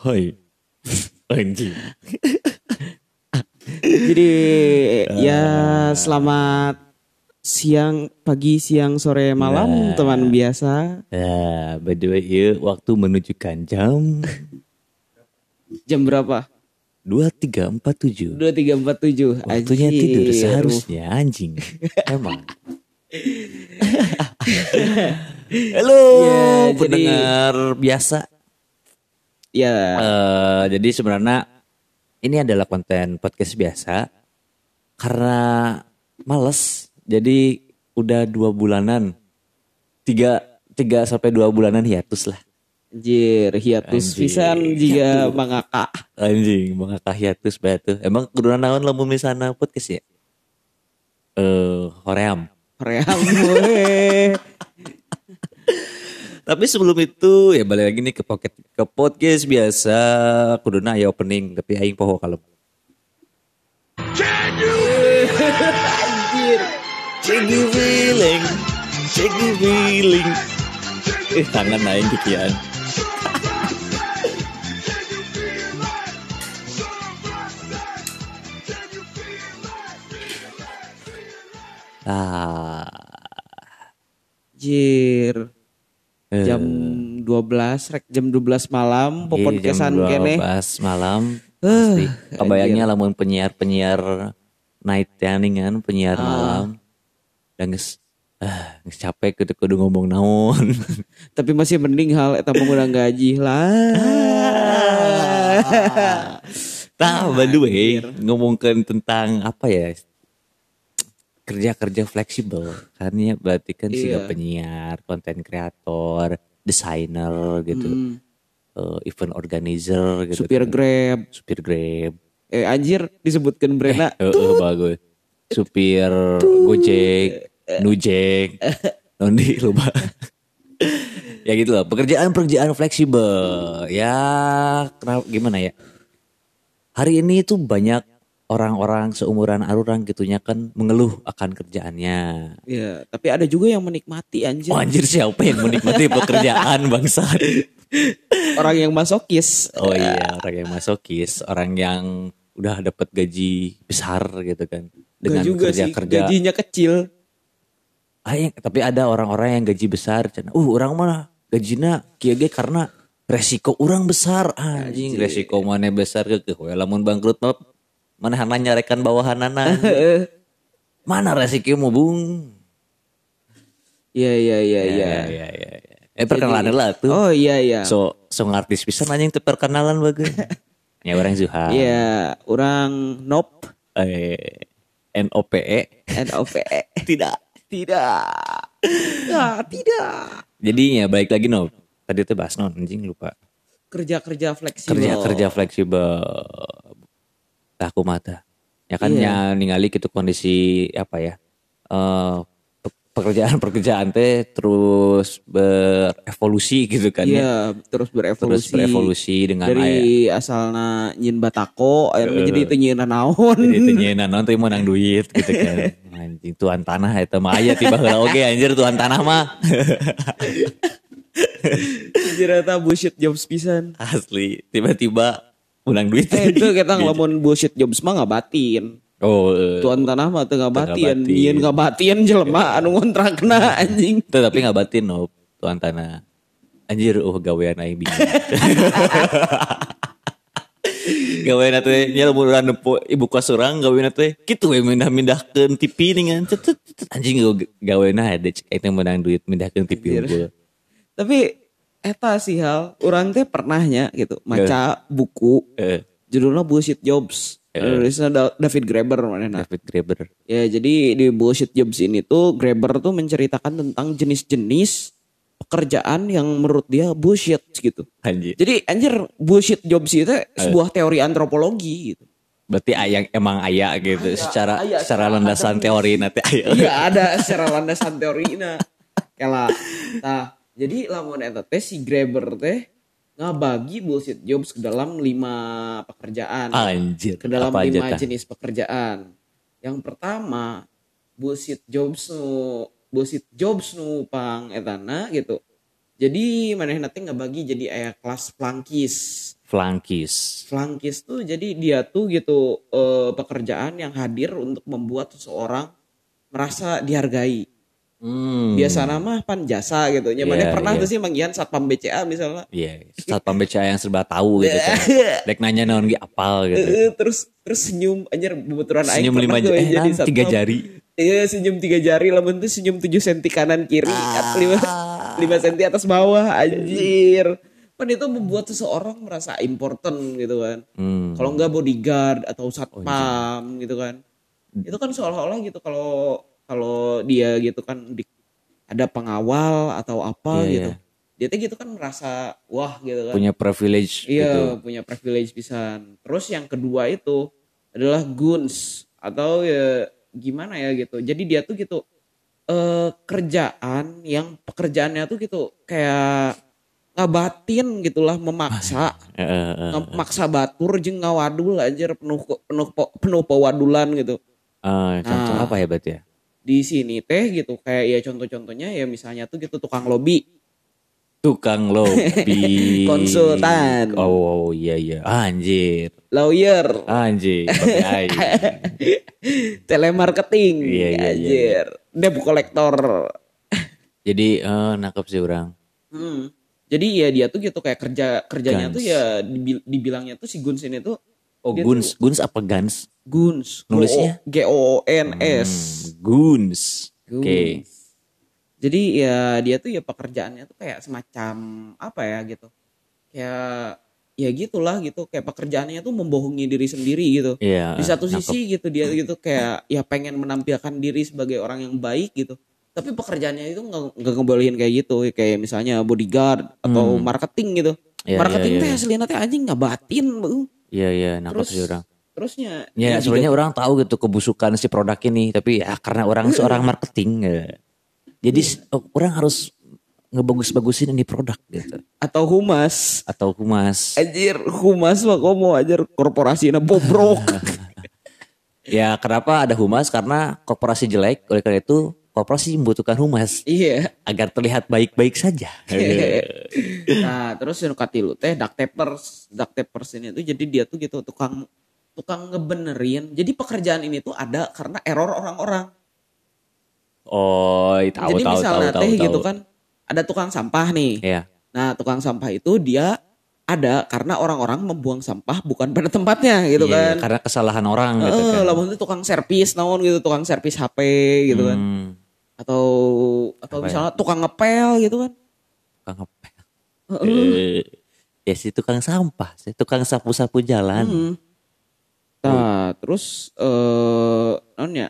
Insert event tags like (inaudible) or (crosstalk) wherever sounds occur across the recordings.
Hoi. (laughs) Anjing. Jadi ya selamat siang, pagi, siang, sore, malam Nah. teman biasa. Ya, by the way, ieu waktu menunjukkan jam Jam berapa? 23.47. 2347. Waktunya Anjir. tidur seharusnya anjing. Emang. (laughs) Halo Ya, jadi- pendengar biasa. Ya, Eh, jadi sebenarnya ini adalah konten podcast biasa karena males. Jadi udah dua bulanan, tiga tiga sampai dua bulanan hiatus lah. anjir, hiatus pisan jika mangaka. Anjing, mengakah hiatus batu. Emang kudu naon lamun misalnya podcast ya? Eh, hoream. Ream we. (laughs) Tapi sebelum itu ya balik lagi nih ke pocket ke podcast biasa kuduna ya opening tapi aing poho kalau Anjir. Check the feeling, check the feeling. Eh tangan aing kikian. Ah, Anjir. Eh, Jam 12, rek jam 12 malam, iya, popon jam kesan kene. 12 malam. Eh, Pasti. Kebayangnya lamun penyiar-penyiar night kan, penyiar Ah. malam. Dan geus ah, geus capek kudu kudu ngomong naon. (laughs) Tapi masih mending hal eta mengundang gaji lah. (laughs) Tah, by the way, ngomongkan tentang apa ya? Kerja-kerja fleksibel. Karena berarti kan sih Iya. penyiar, konten kreator, desainer gitu. Hmm, eh, event organizer gitu. supir kan. Grab. supir Grab. Eh anjir disebutkan brandnya. Eh, eh, bagus. Supir Gojek, Nujek, (laughs) Nondi lupa. ya gitu lah. Pekerjaan-pekerjaan fleksibel. Ya kenapa gimana ya? Hari ini tuh banyak orang-orang seumuran arurang gitunya kan mengeluh akan kerjaannya. Ya, tapi ada juga yang menikmati anjir. Oh anjir siapa yang menikmati pekerjaan bangsat? Orang yang masokis. Oh iya, orang yang masokis, orang yang udah dapat gaji besar gitu kan. Gak juga sih, kerja-kerja. gajinya kecil. Ah, yang- tapi ada orang-orang yang gaji besar. Uh, orang mana gajinya kia ge karena resiko orang besar. Anjing, resiko mana besar ke lamun bangkrut mah mana nyarekan bawahanana. (laughs) mana resiko mau bung? Iya iya iya iya. Ya, ya, ya, ya. Eh perkenalan lah tuh. Oh iya iya. So, so ngartis bisa nanya yang perkenalan bagus. (laughs) ya orang Zuhal. Iya, orang nop Eh, NOPE. NOP. (laughs) Tidak. tidak. Ya, tidak. Jadinya balik lagi no. Tadi tuh bahas non anjing lupa. Kerja-kerja fleksibel. Kerja kerja fleksibel. Aku mata. Ya kan Iya. ya ningali gitu kondisi apa ya? Eh pekerjaan-pekerjaan teh terus berevolusi gitu kan ya. Iya, terus berevolusi. Terus berevolusi dengan aya- dari asalna nyin batako, akhirnya jadi itu nyin naon. jadi itu nyeuna naon teh menang duit gitu kan. (laughs) Anjing tuan tanah eta mah aya tiba heula oge anjir tuan tanah mah. (laughs) Anjir eta bullshit jobs pisan. Asli tiba-tiba menang duit. Eh itu (laughs) kita ngelamun bullshit jobs mah ngabatin. Oh, eh. Tuan tanah mah teu ngabatin, ngabatin. nyin ngabatin jelema anu ngontrakna anjing. (laughs) Tuh, tapi nggak batin no tuan tanah. Anjir, uh gawean aing bingung. (laughs) gawean teh nya lamun urang nempo ibu kos urang gawean teh kitu we mindah-mindahkeun TV ningan. Anjing gawean ada cek eta menang duit mindahkeun TV unggul. Tapi eta sih hal orang teh pernahnya gitu maca buku Eh, judulnya bullshit jobs. Nulisnya Da- David Graeber mana David Graeber. Ya jadi di bullshit jobs ini tuh Graeber tuh menceritakan tentang jenis-jenis pekerjaan yang menurut dia bullshit gitu. Anjir. Jadi anjir bullshit jobs itu sebuah teori antropologi gitu. Berarti ayang emang aya gitu secara aya, secara landasan teori nanti aya. Iya ada secara landasan teorinya. Kela. Nah, jadi lamun eta teh si Graeber teh ngabagi bullshit jobs ke dalam lima pekerjaan. Anjir. ke dalam lima jenis pekerjaan. Yang pertama bullshit jobs nu bullshit jobs nu pang etana gitu. Jadi maneh nanti nggak bagi jadi aya kelas flankis. Flankis. Flankis tuh jadi dia tuh gitu eh, pekerjaan yang hadir untuk membuat seseorang merasa dihargai. Hmm. Biasa nama pan jasa gitu. Nyamannya Iya, pernah iya. tuh sih manggian satpam BCA misalnya. Iya, satpam BCA yang serba tahu gitu kan. (laughs) Dek nanya naon ge apal gitu. Terus terus senyum anjir bebeturan aing Senyum lima jari, eh, jadi tiga jari. Iya senyum tiga jari lamun tuh senyum 7 senti kanan kiri Ah. lima lima senti atas bawah anjir. Kan itu membuat seseorang merasa important gitu kan. Hmm. Kalau enggak bodyguard atau satpam gitu kan. Itu kan seolah-olah gitu kalau kalau dia gitu kan di, ada pengawal atau apa Iya, gitu. iya. Dia tuh gitu kan merasa wah gitu kan. Punya privilege gitu. Iya, punya privilege pisan. Terus yang kedua itu adalah goons atau ya gimana ya gitu. Jadi dia tuh gitu eh kerjaan yang pekerjaannya tuh gitu kayak ngabatin gitulah memaksa (laughs) memaksa batur jeung ngawadul anjir penuh penuh penuh pewadulan gitu. Contoh Nah. apa ya berarti ya? Di sini teh gitu kayak ya contoh-contohnya ya misalnya tuh gitu tukang lobby. Tukang lobby. (laughs) Konsultan. Oh, iya iya. Anjir. Lawyer, Anjir. (laughs) Telemarketing, Iya, iya, iya, anjir. Debt collector. Jadi eh nangkep sih orang. Hmm. Jadi ya dia tuh gitu kayak kerja kerjanya Guns. tuh ya dibil- dibilangnya tuh si Guns ini tuh Oh, Dia Guns. Guns apa Guns? Guns. Nulisnya? G O N S. Hmm, Guns. Oke. Jadi ya dia tuh ya pekerjaannya tuh kayak semacam apa ya gitu. Kayak ya gitulah gitu kayak pekerjaannya tuh membohongi diri sendiri gitu. Iya. Di satu nangkep. sisi gitu dia gitu kayak ya pengen menampilkan diri sebagai orang yang baik gitu. Tapi pekerjaannya itu nggak nggak ngebolehin kayak gitu kayak misalnya bodyguard atau Hmm. marketing gitu. Iya, marketing iya, teh iya. aslinya teh anjing ngabatin beuh. Iya iya nangkep Terus sih orang. terusnya Ya, dia sebenarnya juga- orang tahu gitu kebusukan si produk ini, tapi ya karena orang (laughs) seorang marketing, ya. jadi oh, orang harus ngebagus-bagusin ini produk gitu, atau humas atau humas. anjir humas mah komo anjir korporasi bobrok (laughs) Ya kenapa ada humas? Karena korporasi jelek, oleh karena itu korporasi membutuhkan humas iya agar terlihat baik-baik saja. (laughs) nah terus yang katilu teh duct tapers duct tapers ini tuh jadi dia tuh gitu tukang tukang ngebenerin jadi pekerjaan ini tuh ada karena error orang-orang oh, tahu jadi tahu tahu misalnya tahu. teh tahu. gitu kan ada tukang sampah nih Ya. nah tukang sampah itu dia ada karena orang-orang membuang sampah bukan pada tempatnya gitu Iya, kan Karena kesalahan orang gitu Eh, kan. itu tukang servis naon gitu tukang servis HP gitu kan Hmm, atau atau Apa ya? misalnya tukang ngepel gitu kan tukang ngepel. Eh, ya si tukang sampah, si tukang sapu-sapu jalan. Hmm. Nah, terus eh non ya?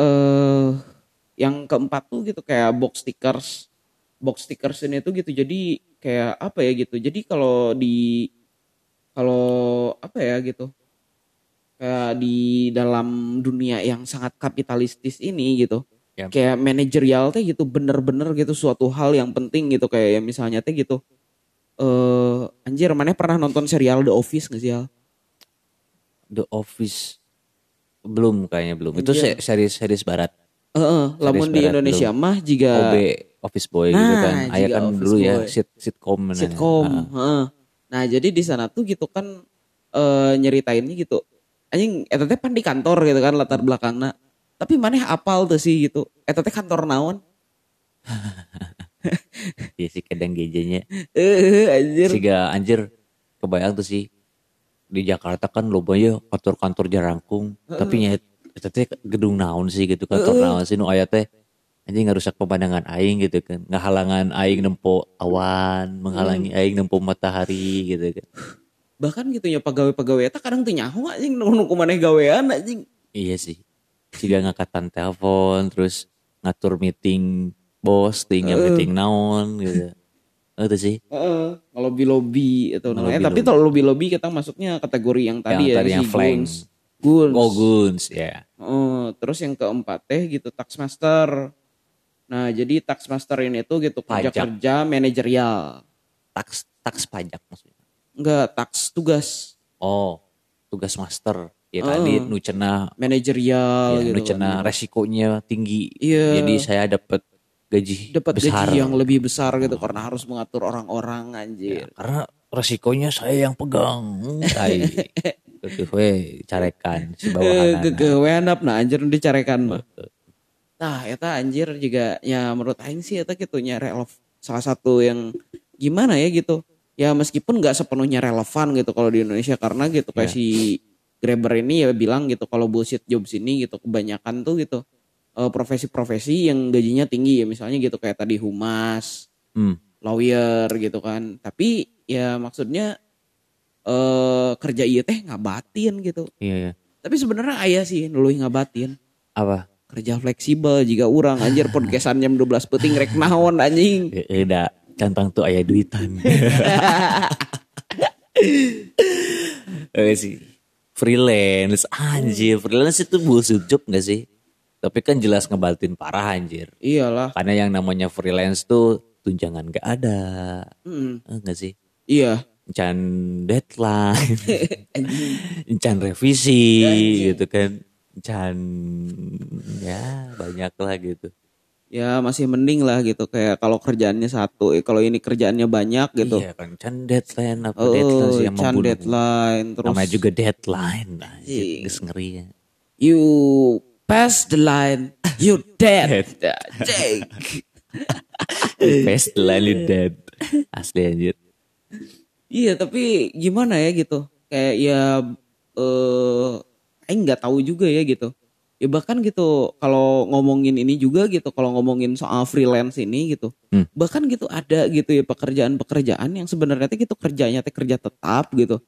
Eh yang keempat tuh gitu kayak box stickers. Box stickers ini tuh gitu jadi kayak apa ya gitu. Jadi kalau di kalau apa ya gitu. Kayak di dalam dunia yang sangat kapitalistis ini gitu. Ya. Kayak manajerial teh gitu bener-bener gitu suatu hal yang penting gitu kayak ya misalnya teh gitu. Eh anjir mana pernah nonton serial The Office gak sih Al? The Office belum kayaknya belum. Itu Iya. se- series-series barat. Heeh, lamun di Indonesia mah jika OB Office Boy gitu Nah, kan. Aya juga kan dulu ya Boy. sit sitcom nah. sitkom. Ah. heeh. Nah, jadi di sana tuh gitu kan eh nyeritainnya gitu. Anjing eta teh pan di kantor gitu kan latar belakangna. Tapi maneh apal tuh sih gitu. Eta teh kantor naon? (laughs) Iya sih kadang gejenya. Eh anjir. Siga anjir kebayang tuh sih di Jakarta kan loba ya kantor-kantor jarangkung. Tapi nya eta teh gedung naon sih gitu kantor naon sih nu aya teh anjing ngarusak pemandangan aing gitu kan. Ngahalangan aing nempo awan, menghalangi aing nempo matahari gitu kan. Bahkan gitu ya pegawai-pegawai eta kadang teu nyaho anjing nu nu kumaneh gawean anjing. Iya sih. Jika ngangkatan telepon terus ngatur meeting bos, tinggal meeting naon gitu. Oh, itu sih. Heeh, lobby-lobby itu namanya. Lobby-lobby. Tapi kalau lobby-lobby kita masuknya kategori yang tadi Yang ya tadi si yang flank. Guns. Guns. Oh, Guns, ya. Oh, terus yang keempat teh gitu tax master. Nah, jadi tax master ini tuh gitu Pajak. kerja-kerja manajerial. Tax tax pajak maksudnya. Enggak, tax tugas Oh, tugas master. Ya Oh. tadi nu cenah manajerial ya, gitu. nu cenah kan. resikonya tinggi. Iya. Jadi saya dapat gaji Dapat gaji yang lebih besar gitu karena harus mengatur orang-orang Ya, anjir. karena resikonya saya yang pegang. Tai. (laughs) We carekan si Eh, bawahan. gegewean nah anjir dicarekan. Nah, eta anjir juga ya menurut aing sih eta gitu nya relev salah satu yang gimana ya gitu. Ya meskipun nggak sepenuhnya relevan gitu kalau di Indonesia karena gitu kayak Ya. si Grabber ini ya bilang gitu kalau bullshit jobs ini gitu kebanyakan tuh gitu eh, profesi-profesi yang gajinya tinggi ya misalnya gitu kayak tadi humas, Hmm. lawyer gitu kan. Tapi ya maksudnya eh kerja iya teh ngabatin gitu. Iya ya. Tapi sebenarnya ayah sih nuluy ngabatin Apa? kerja fleksibel jika orang anjir (laughs) podcastan jam 12 peting rek naon anjing. Eda cantang tuh ayah duitan. Oke (laughs) (laughs) sih. Freelance anjir, freelance itu bullshit job gak sih? Tapi kan jelas ngebatin parah anjir. Iyalah. Karena yang namanya freelance tuh tunjangan gak ada. Mm, Eh, Enggak sih? iya. Encan deadline, (laughs) encan revisi gitu kan. Encan ya banyak lah gitu. Ya masih mending lah gitu kayak kalau kerjaannya satu, eh, kalau ini kerjaannya banyak gitu. Iya kan, encan deadline apa Oh, deadline sih yang can membunuh. deadline terus Namanya juga deadline. Anjir, Iya. ngeri ya. you pass the line, you dead. Dead. (laughs) Anjing. (laughs) Best line you dead. Asli anjir. Iya tapi gimana ya gitu kayak ya eh Aing nggak tahu juga ya gitu ya bahkan gitu kalau ngomongin ini juga gitu kalau ngomongin soal freelance ini gitu Hmm. bahkan gitu ada gitu ya pekerjaan-pekerjaan yang sebenarnya teh gitu kerjanya teh kerja tetap gitu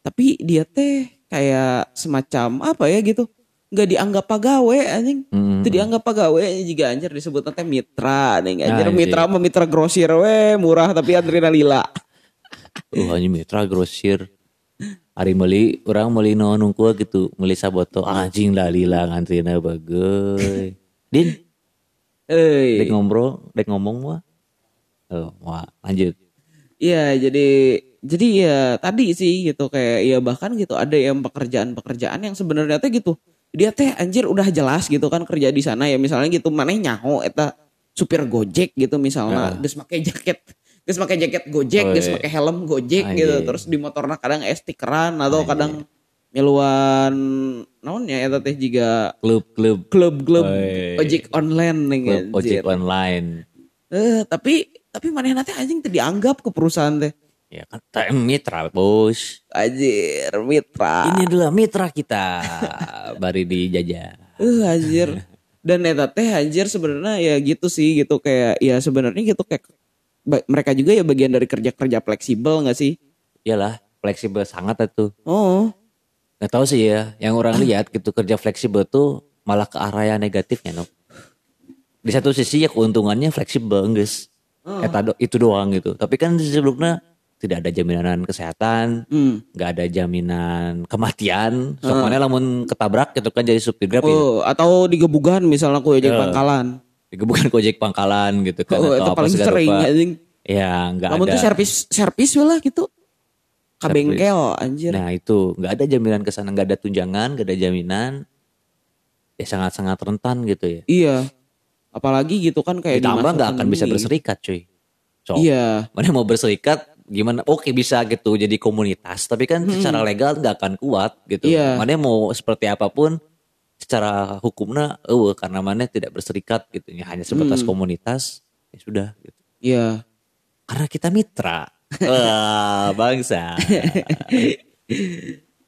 tapi dia teh kayak semacam apa ya gitu nggak dianggap pegawai anjing Hmm. itu dianggap pegawai jika anjir disebut teh mitra nih anjir Anjing. mitra sama mitra grosir we murah tapi antrina lila (laughs) Uh, hanya mitra grosir. Hari meli, orang meli no nungku gitu, meli saboto anjing lah lila ngantrina bagai. (laughs) Din, eh dek ngobrol, dek ngomong mah. Oh, wah, lanjut. Iya jadi jadi ya tadi sih gitu kayak ya bahkan gitu ada yang pekerjaan-pekerjaan yang sebenarnya teh gitu dia teh anjir udah jelas gitu kan kerja di sana ya misalnya gitu maneh nyaho eta supir gojek gitu misalnya geus make jaket geus make jaket gojek Oh, iya. make helm gojek gitu Anjing. terus di motorna kadang es stikeran atau kadang miluan naon ya eta teh juga Klub-klub klub-klub Oh, iya. ojek online nih klub anjir. ojek online. Eh, tapi tapi manehna teh anjing teh dianggap ke perusahaan teh Ya kan, mitra bos. Anjir, mitra. Ini adalah mitra kita. Bari dijajah. Uh, anjir. Dan eta teh anjir sebenarnya ya gitu sih gitu kayak ya sebenarnya gitu kayak mereka juga ya bagian dari kerja-kerja fleksibel nggak sih? Iyalah, fleksibel sangat itu. Oh, Nggak tahu sih ya, yang orang lihat gitu kerja fleksibel tuh malah ke arah yang negatifnya, no. Di satu sisi ya keuntungannya fleksibel, guys. Eta do- itu doang gitu. Tapi kan sebelumnya tidak ada jaminan kesehatan, hmm. nggak ada jaminan kematian. Soalnya lamun ketabrak gitu kan jadi supir grab ya. Oh, atau digebugan misalnya ku ojek pangkalan. Bukan gojek pangkalan gitu kan. Oh, atau itu apa paling sering rupa. anjing. Ya nggak Namun ada. tuh servis servis lah gitu. Ka Servis. bengkel anjir. Nah itu nggak ada jaminan ke sana, nggak ada tunjangan, nggak ada jaminan. Ya sangat-sangat rentan gitu ya. Iya. Apalagi gitu kan kayak di Ditambah nggak akan bisa berserikat cuy. So, Iya. mana mau berserikat gimana? Oke bisa gitu jadi komunitas, tapi kan secara legal nggak akan kuat gitu. Iya. Mana mau seperti apa pun secara hukumnya, eh karena mana tidak berserikat gitu, ya hanya sebatas komunitas, ya sudah. Gitu. Iya. Karena kita mitra. (laughs) Wah bangsa.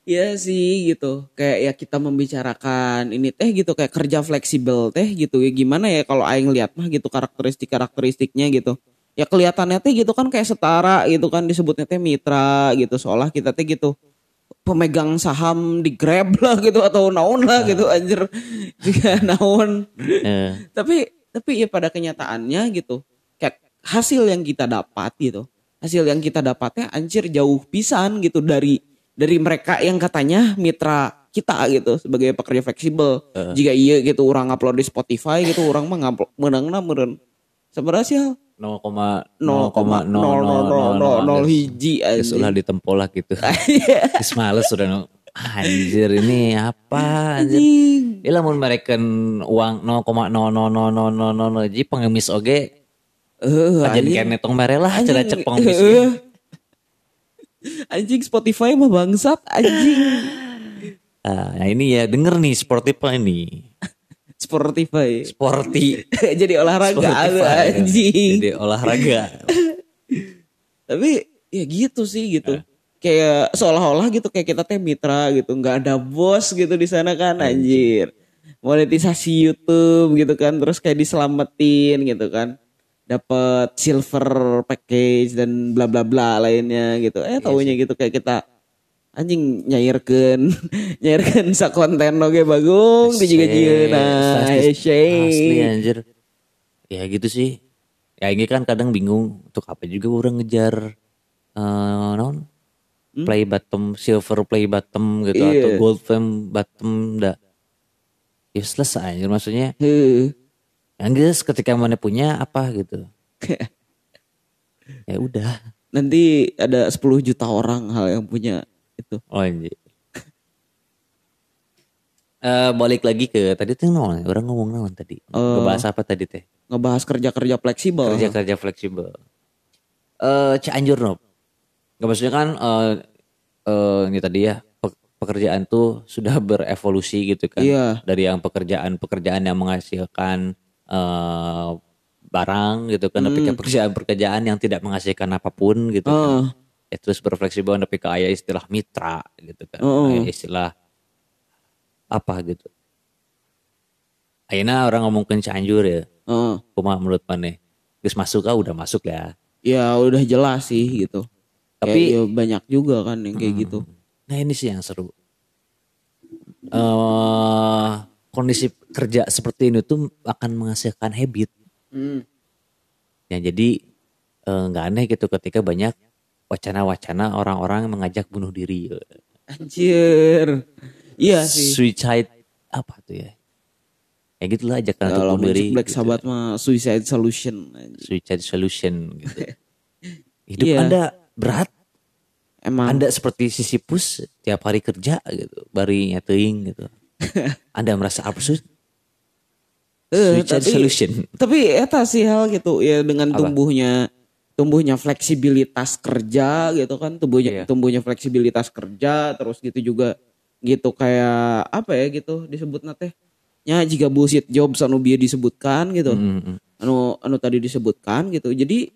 Iya sih gitu. Kayak ya kita membicarakan ini teh gitu kayak kerja fleksibel teh gitu ya gimana ya kalau aing lihat mah gitu karakteristik-karakteristiknya gitu. Ya kelihatannya teh gitu kan kayak setara gitu kan disebutnya teh mitra gitu seolah kita teh gitu pemegang saham di Grab lah gitu atau naon lah gitu anjir. Jika naon. Eh, tapi tapi ya pada kenyataannya gitu kayak hasil yang kita dapat gitu hasil yang kita dapatnya anjir jauh pisan gitu dari dari mereka yang katanya mitra kita gitu sebagai pekerja fleksibel. Jika iya gitu orang upload di Spotify gitu orang mah ngupload menangna meren sebenarnya sih 0,0,000 0,0000 hiji Terus anjing ulah ditempolak gitu. Terus males sudah no. Anjir ini apa anjir. Ya lamun mereka uang 0,00000 jadi pengemis oge eh jadi anjing. kene tong mere lah cara cek pengemis. Eh. Anjing Spotify mah bangsat anjing. Ah, nah ini ya denger nih Spotify nih. Spotify. Sporty. (laughs) Jadi olahraga Spotify, ya. anjing. Jadi olahraga. (laughs) Tapi ya gitu sih gitu. Kayak seolah-olah gitu kayak kita teh mitra gitu, nggak ada bos gitu di sana kan anjir. Monetisasi YouTube gitu kan, terus kayak diselamatin gitu kan. Dapat silver package dan bla bla bla lainnya gitu. Eh taunya gitu kayak kita anjing nyairkeun (laughs) nyairkeun sa konten oge bagung di juga nah Asli- shey. Asli anjir. Ya gitu sih. Ya ini kan kadang bingung untuk apa juga orang ngejar eh non play bottom, silver play bottom gitu Hmm? Iya. atau gold flame bottom dah. Useless anjir maksudnya. Heuh. Yang jelas ketika mana punya apa gitu. (laughs) ya udah. Nanti ada 10 juta orang hal yang punya itu. Oh anjir. Eh balik lagi ke tadi tuh non, orang ngomong non tadi. Ngebahas apa tadi teh? Ngebahas kerja-kerja fleksibel. kerja-kerja fleksibel. Eh Cianjur no. Gak maksudnya kan eh eh, ini tadi ya pe- pekerjaan tuh sudah (laughs) berevolusi gitu kan. Iya. Dari yang pekerjaan-pekerjaan yang menghasilkan eh barang gitu kan, tapi ke pekerjaan-pekerjaan yang tidak menghasilkan apa pun gitu kan. Ya, terus berfleksibel tapi ke aya istilah mitra gitu kan. Aya istilah apa gitu. Ayeuna orang ngomongin Cianjur ya. Kumaha menurut mana? Geus masuk ah udah masuk ya. ya udah jelas sih gitu. Tapi- Kayak, ya banyak juga kan yang kayak gitu. Nah ini sih yang seru. eh kondisi kerja seperti ini tuh akan menghasilkan habit. Hmm. Ya jadi eh, nggak aneh gitu ketika banyak wacana-wacana orang-orang mengajak bunuh diri. Anjir. Iya sih. Suicide apa tuh ya? Ya gitulah ajakan untuk bunuh diri. Black gitu. Sabbath mah Suicide Solution. anjir. Suicide solution gitu. (laughs) Hidup Iya. Anda berat, Emang Anda seperti Sisyphus tiap hari kerja gitu, bari nyateing gitu. (laughs) Anda merasa absurd? Eh, Suicide tapi- solution. Tapi eta sih hal gitu ya dengan Apa? tumbuhnya tumbuhnya fleksibilitas kerja gitu kan tumbuhnya Iya. tumbuhnya fleksibilitas kerja terus gitu juga gitu kayak apa ya gitu disebut teh nya jika bullshit job anu bieu disebutkan gitu Mm, mm. anu anu tadi disebutkan gitu jadi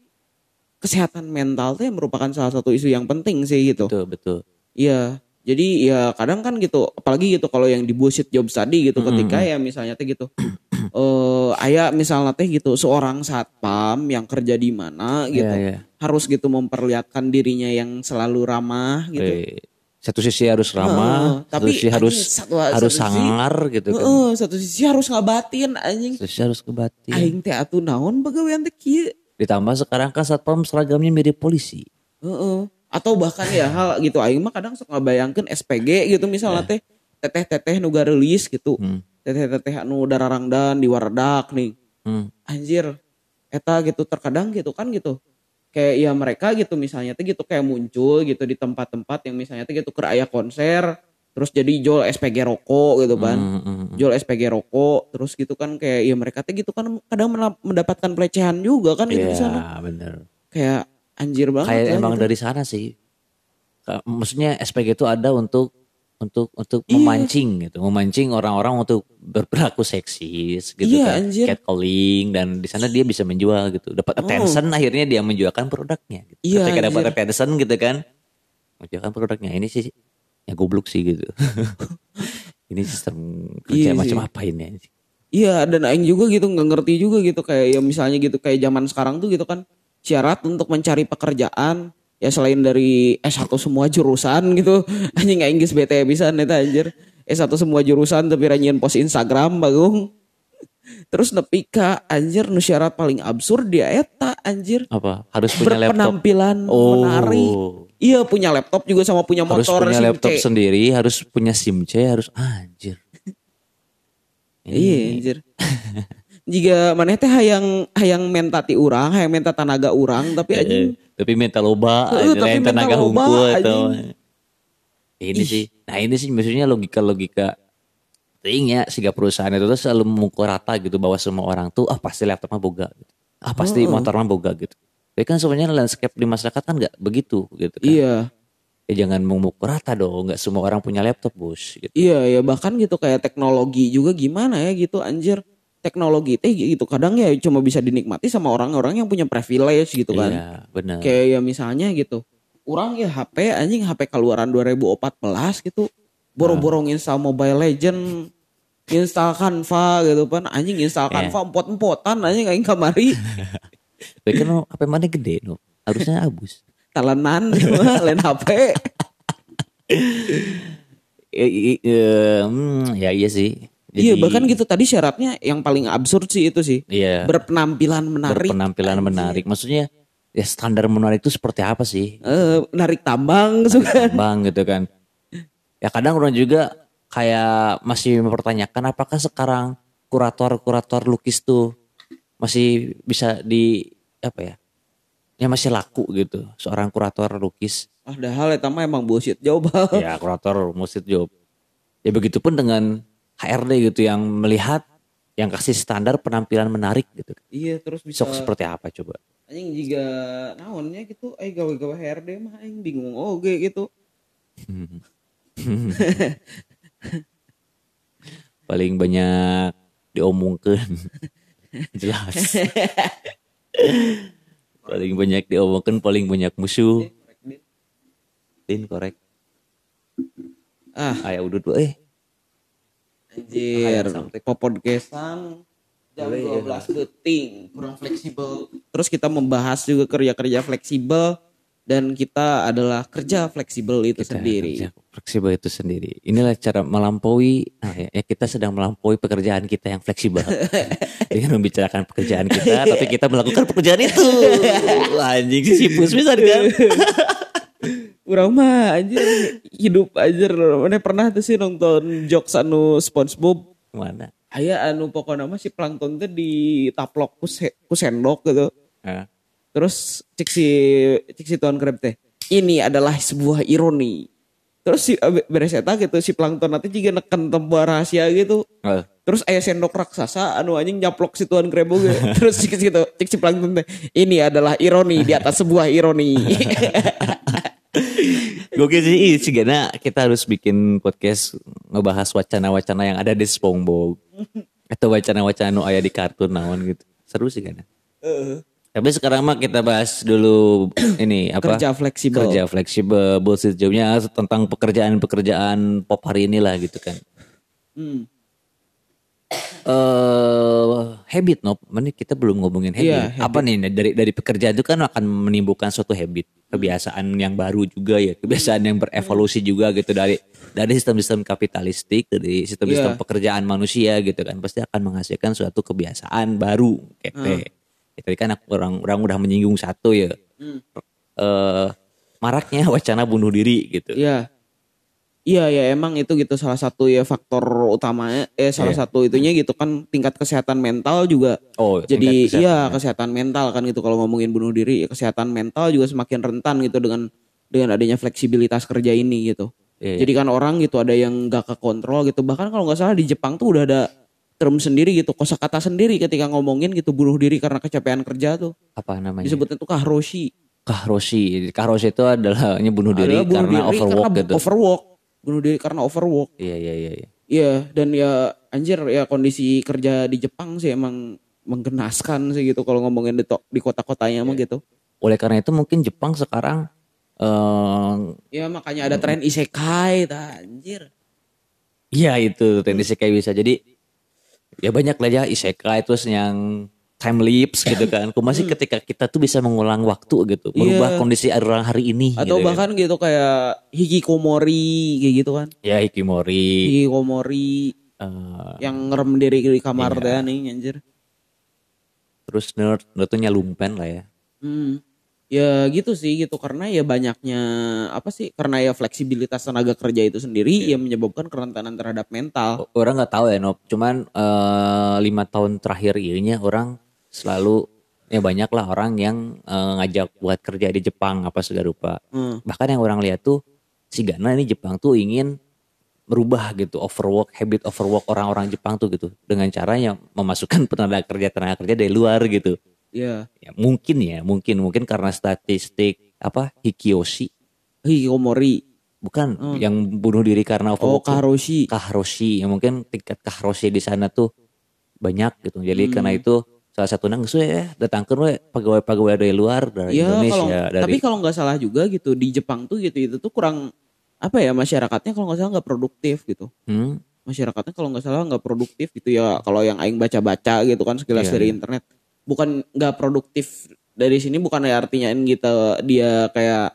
kesehatan mental teh merupakan salah satu isu yang penting sih gitu Betul, betul. Iya. Jadi ya kadang kan gitu, apalagi gitu kalau yang di bullshit job tadi gitu ketika ya misalnya teh gitu. eh ayah misalnya teh gitu seorang satpam yang kerja di mana gitu. Iya, iya. Harus gitu memperlihatkan dirinya yang selalu ramah gitu. Eh, Satu sisi harus ramah, Heeh, satu tapi sisi harus anjing, satu- harus satu sisi- sangar gitu kan. Heeh, satu sisi harus ngabatin anjing. Satu sisi harus kebatin. Aing teh atuh naon pegawaian teh kieu. Ditambah sekarang kan satpam seragamnya mirip polisi. Heeh. Atau bahkan ya hal gitu aing mah kadang suka ngabayangkeun SPG gitu misalnya teh teteh-teteh nu rilis gitu. Hmm. Teteh-teteh anu dararangdan di waradak nih. Hmm. Anjir. Eta gitu terkadang gitu kan gitu. Kayak ya mereka gitu misalnya teh gitu kayak muncul gitu di tempat-tempat yang misalnya teh gitu ke aya konser terus jadi jual SPG rokok gitu kan. Hmm, hmm, hmm. Jual SPG rokok terus gitu kan kayak ya mereka teh gitu kan kadang mendapatkan pelecehan juga kan gitu di sana. Iya, bener. Kayak anjir banget Kayak emang gitu. dari sana sih. Maksudnya SPG itu ada untuk untuk untuk Iya. memancing gitu, memancing orang-orang untuk berperilaku seksis gitu Iya, kan, anjir. catcalling dan di sana dia bisa menjual gitu, dapat attention akhirnya dia menjualkan produknya. Gitu. Oh. Iya, Ketika dapat attention gitu kan, menjualkan produknya. Ini sih ya goblok sih gitu. (laughs) ini sistem kerja Iya macam sih. apa ini? Iya dan aing juga gitu nggak ngerti juga gitu kayak ya misalnya gitu kayak zaman sekarang tuh gitu kan syarat untuk mencari pekerjaan ya selain dari S1 semua jurusan gitu (laughs) anjing aing geus bete bisa eta anjir S1 semua jurusan tapi ranyian post Instagram bagung (laughs) terus nepi ka anjir nu syarat paling absurd dia eta anjir Apa? Harus punya laptop. berpenampilan Oh. menarik iya punya laptop juga sama punya Harus motor punya SIM laptop C. sendiri, harus punya SIM C, harus anjir. Iya anjir. (laughs) Jika maneh teh hayang hayang mentati urang, hayang menta tanaga urang tapi anjing Eh, tapi mental loba aja tapi lain tenaga hungkul atau ini sih nah ini sih maksudnya logika logika ting ya sehingga perusahaan itu tuh selalu memukul rata gitu bahwa semua orang tuh ah pasti laptopnya boga gitu. ah pasti motornya boga gitu tapi kan sebenarnya landscape di masyarakat kan nggak begitu gitu kan iya. ya jangan memukul rata dong. Nggak semua orang punya laptop bos. Gitu. Iya ya bahkan gitu kayak teknologi juga gimana ya gitu anjir teknologi teh gitu kadang ya cuma bisa dinikmati sama orang-orang yang punya privilege gitu kan Iya benar. kayak ya misalnya gitu orang ya HP anjing HP keluaran 2014 gitu boro-boro install Mobile Legend install Canva gitu kan anjing install Iya. Canva empot-empotan anjing aing kamari (laughs) Tapi kan HP mana gede no. Harusnya abus. talenan (laughs) lain HP Eh, (laughs) i- eh, hmm, ya iya sih. Iya Jadi, bahkan gitu tadi syaratnya yang paling absurd sih itu sih Iya. berpenampilan menarik berpenampilan menarik. Maksudnya ya standar menarik itu seperti apa sih? Eh, narik tambang gitu kan Bang gitu kan. Ya kadang orang juga kayak masih mempertanyakan apakah sekarang kurator-kurator lukis tuh masih bisa di apa ya? Ya masih laku gitu seorang kurator lukis. Padahal eta mah emang bullshit banget. ya kurator musik job. Ya begitupun dengan HRD gitu yang melihat yang kasih standar penampilan menarik gitu. Iya terus bisa Sok seperti apa coba? anjing juga naonnya gitu. Eh gawe-gawe HRD mah aing bingung oge gitu. (laughs) paling banyak diomongkan (laughs) jelas. Paling banyak diomongkan paling banyak musuh. Tin korek Ah. Ayah udah tuh eh anjir sampai- popodcastan jam ya. 12 detik kurang fleksibel. Terus kita membahas juga kerja-kerja fleksibel dan kita adalah kerja fleksibel itu sendiri. kerja fleksibel itu sendiri inilah cara melampaui nah ya, ya kita sedang melampaui pekerjaan kita yang fleksibel (laughs) dengan membicarakan pekerjaan kita tapi kita melakukan pekerjaan itu (laughs) Wah, anjing sih sipus bisa kan (laughs) Urang mah anjir hidup anjir mana pernah tuh sih nonton jokes anu SpongeBob mana aya anu pokoknya mah si plankton teh ditaplok ku, se- ku sendok gitu. Ah. Terus cik si cik si tuan krab teh ini adalah sebuah ironi. Terus si abe- beres eta gitu si plankton nanti juga neken tempat rahasia gitu. Oh. Terus aya sendok raksasa anu anjing nyaplok si tuan krab ge. (laughs) Terus cik gitu cik si plankton teh ini adalah ironi di atas sebuah ironi. (laughs) Gokil sih ih, sih karena kita harus bikin podcast ngebahas wacana-wacana yang ada di SpongeBob atau wacana-wacana nu aya di kartun naon gitu. Seru sih kan. Tapi sekarang mah kita bahas dulu (clears throat) ini apa? Kerja fleksibel. Kerja fleksibel, bullshit jobnya tentang pekerjaan-pekerjaan pop hari inilah gitu kan. Hmm. eh habit no, Mana kita belum ngomongin habit. Iya, Apa nih dari dari pekerjaan itu kan akan menimbulkan suatu habit, kebiasaan yang baru juga ya, kebiasaan yang berevolusi juga gitu dari dari sistem-sistem kapitalistik, dari sistem-sistem Iya. pekerjaan manusia gitu kan, pasti akan menghasilkan suatu kebiasaan baru. Kete. Ya, Tadi kan aku- orang orang udah menyinggung satu ya, eh maraknya wacana bunuh diri gitu. Iya. Iya ya emang itu gitu salah satu ya faktor utamanya eh salah Iya. satu itunya gitu kan tingkat kesehatan mental juga Oh, jadi tingkat kesehatan iya ya. kesehatan mental kan gitu kalau ngomongin bunuh diri ya kesehatan mental juga semakin rentan gitu dengan dengan adanya fleksibilitas kerja ini gitu. Iya, Jadi kan orang gitu ada yang gak kekontrol gitu bahkan kalau nggak salah di Jepang tuh udah ada term sendiri gitu kosakata sendiri ketika ngomongin gitu bunuh diri karena kecapean kerja tuh apa namanya? disebutnya tuh kahroshi. Kahroshi. Kahroshi itu adalah bunuh diri Adalah bunuh karena diri overwork karena gitu. Overwork. Bunuh diri karena overwork. Iya iya iya. iya. Iya dan ya anjir ya kondisi kerja di Jepang sih emang menggenaskan sih gitu kalau ngomongin di, di kota-kotanya mah gitu. Oleh karena itu mungkin Jepang sekarang eh Ya makanya ada tren isekai ta anjir. Iya itu teknis kayak bisa jadi ya banyak lah ya isekai terus yang time lapse gitu kan. Kok masih ketika kita tuh bisa mengulang waktu gitu, merubah Iya. kondisi orang hari ini. Atau gitu kan. bahkan gitu kayak hikikomori kayak gitu kan. ya Hikimori, Hikikomori eh, yang ngerem diri di kamar Iya. teh nih anjir. terus nerd, nerd tuh lumpen lah ya. Hmm. Ya gitu sih gitu karena ya banyaknya apa sih karena ya fleksibilitas tenaga kerja itu sendiri yang menyebabkan kerentanan terhadap mental. Orang nggak tahu ya Nop, cuman eh, lima tahun terakhir ini orang selalu ya banyak lah orang yang eh, ngajak buat kerja di Jepang apa segala rupa. Hmm. bahkan yang orang lihat tuh si Gana ini Jepang tuh ingin merubah gitu overwork habit overwork orang-orang Jepang tuh gitu dengan caranya memasukkan (laughs) tenaga kerja tenaga kerja dari luar gitu Ya. ya mungkin ya mungkin mungkin karena statistik apa Hikioshi hikikomori bukan yang bunuh diri karena oh overworking. karoshi kahroshi yang mungkin tingkat kahroshi di sana tuh banyak gitu jadi Hmm. karena itu salah satu nang ya datangkan we pegawai-pegawai dari luar dari ya kalau Indonesia dari tapi kalau nggak salah juga gitu di Jepang tuh gitu itu tuh kurang apa ya masyarakatnya kalau nggak salah nggak produktif gitu Hmm? masyarakatnya kalau nggak salah nggak produktif gitu ya kalau yang aing baca-baca gitu kan sekilas Iya, dari iya. internet bukan nggak produktif dari sini bukan ya artinya gitu dia kayak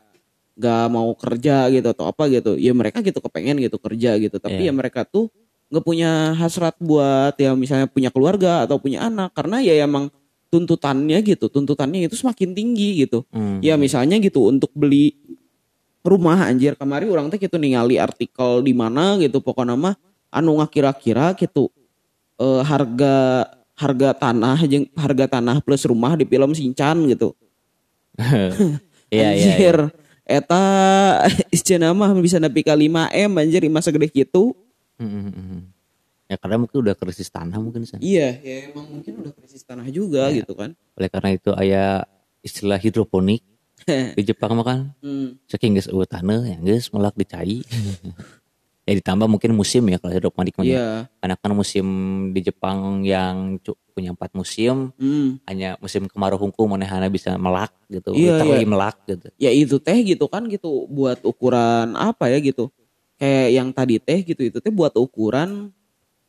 nggak mau kerja gitu atau apa gitu ya mereka gitu kepengen gitu kerja gitu tapi Iya. ya mereka tuh nggak punya hasrat buat ya misalnya punya keluarga atau punya anak karena ya emang tuntutannya gitu tuntutannya itu semakin tinggi gitu Hmm. ya misalnya gitu untuk beli rumah anjir kemarin orang teh gitu ningali artikel di mana gitu pokoknya mah anu kira-kira gitu eh, harga harga tanah harga tanah plus rumah di film Sinchan gitu (laughs) Iya iya. iya. anjir eta (laughs) cenah mah bisa nepi ka 5 M anjir imah segede kitu Hmm, hmm. Ya karena mungkin udah krisis tanah mungkin sana. iya ya emang mungkin udah krisis tanah juga Iya. gitu kan Oleh karena itu aya istilah hidroponik (laughs) di Jepang mah kan hmm. saking geus eueuh tanah yang geus melak dicai. (laughs) ya ditambah mungkin musim ya kalau hidroponik mah. ya. iya Karena kan musim di Jepang yang punya empat musim hmm. hanya musim kemarau hungkul manehana bisa melak gitu. Literally iya. melak gitu. ya itu teh gitu kan gitu buat ukuran apa ya gitu kayak yang tadi teh gitu itu teh buat ukuran